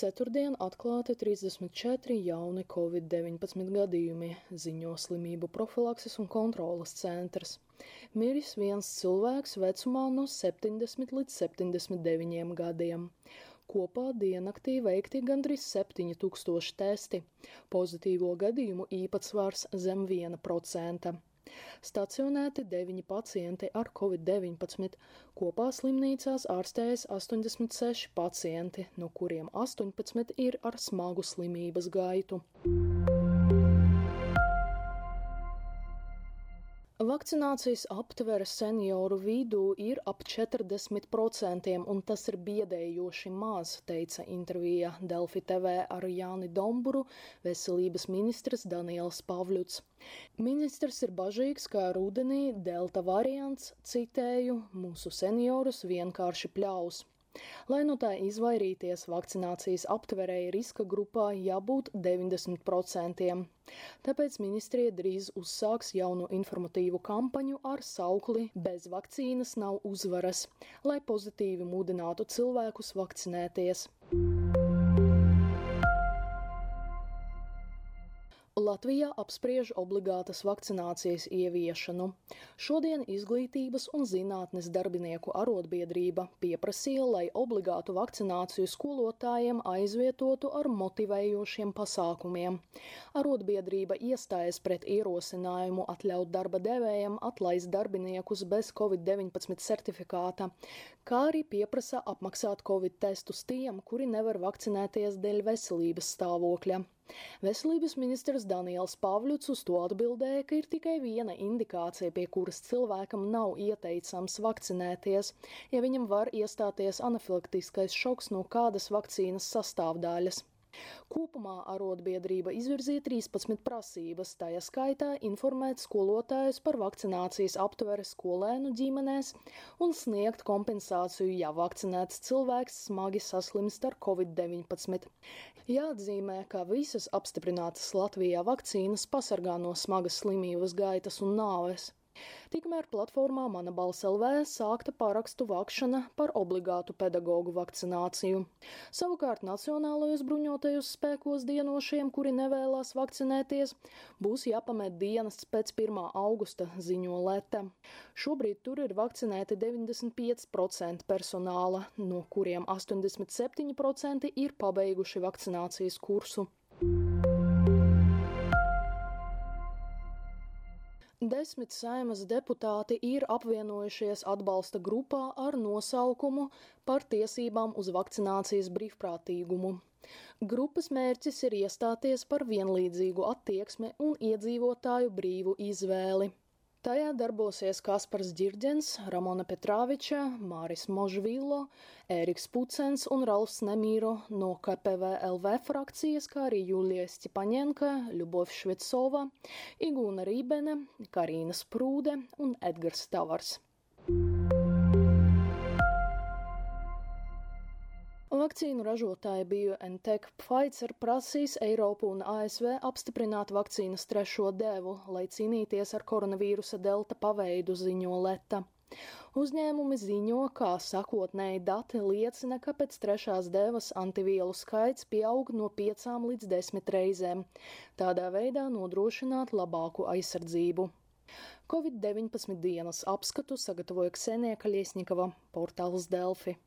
Ceturtdien atklāti 34 jauni covid-19 gadījumi, ziņo slimību profilakses un kontrolas centrs. Miris viens cilvēks vecumā no 70 līdz 79 gadiem. Kopā diennaktī veikti gandrīz 7000 testi. Pozitīvo gadījumu īpatsvars zem 1%. Stacionēti deviņi pacienti ar covid-19. Kopā slimnīcās ārstējas 86 pacienti, no kuriem 18 ir ar smagu slimības gaitu. Vakcinācijas aptvere senioru vidū ir ap 40%, un tas ir biedējoši maz, teica intervijā Delfi TV ar Jāni Domburu, veselības ministrs Daniels Pavļuts. Ministrs ir bažīgs, ka rudenī delta variants, citēju, mūsu seniorus vienkārši pļaus. Lai no tā izvairīties, vakcinācijas aptverēja riska grupā jābūt 90%. Tāpēc ministrija drīz uzsāks jaunu informatīvu kampaņu ar saukli Bez vakcīnas nav uzvaras, lai pozitīvi mudinātu cilvēkus vakcinēties. Latvijā apspriež obligātas vakcinācijas ieviešanu. Šodien Izglītības un zinātnes darbinieku arotbiedrība pieprasīja, lai obligātu vakcināciju skolotājiem aizvietotu ar motivējošiem pasākumiem. Arotbiedrība iestājas pret ierosinājumu atļaut darba devējiem atlaist darbiniekus bez COVID-19 certifikāta, kā arī pieprasa apmaksāt Covid testus tiem, kuri nevar vakcinēties dēļ veselības stāvokļa. Veselības ministrs Daniels Pavļuts uz to atbildēja, ka ir tikai viena indikācija, pie kuras cilvēkam nav ieteicams vakcinēties, ja viņam var iestāties anafilaktiskais šoks no kādas vakcīnas sastāvdaļas. Kopumā arotbiedrība izvirzīja 13 prasības, tajā skaitā informēt skolotājus par vakcinācijas aptvere skolēnu ģimenēs un sniegt kompensāciju, ja vakcinēts cilvēks smagi saslimst ar covid-19. Jāatzīmē, ka visas apstiprinātas Latvijā vakcīnas pasargā no smagas slimības gaitas un nāves. Tikmēr platformā Mana balss LV sākta parakstu vākšana par obligātu pedagoģu vakcināciju. Savukārt Nacionālajos bruņotajos spēkos dienošiem, kuri nevēlas vakcinēties, būs jāpamet dienas pēc 1. augusta, ziņo Leta. Šobrīd tur ir vakcinēti 95% personāla, no kuriem 87% ir pabeiguši vakcinācijas kursu. Desmit saimas deputāti ir apvienojušies atbalsta grupā ar nosaukumu par tiesībām uz vakcinācijas brīvprātīgumu. Grupas mērķis ir iestāties par vienlīdzīgu attieksmi un iedzīvotāju brīvu izvēli. Tajā darbosies Kaspars Girģens, Ramona Petrāviča, Māris Možvilo, Ēriks Pucens un Ralfs Nemīro no KPVLV frakcijas, kā arī Julija Stipaņenka, Ļubov Švecova, Igūna Rībene, Karīna Sprūde un Edgars Tavars. Vakcīnu ražotāja BioNTech Pfizer prasīs Eiropu un ASV apstiprināt vakcīnas trešo devu, lai cīnīties ar koronavīrusa delta paveidu, ziņo Leta. Uzņēmumi ziņo, ka sakotnēji dati liecina, ka pēc trešās devas antivielu skaits pieaug no 5 līdz 10 reizēm, tādā veidā nodrošināt labāku aizsardzību. Covid-19 dienas apskatu sagatavoja Ksenija Kaļiesņikava, portāls Delfi.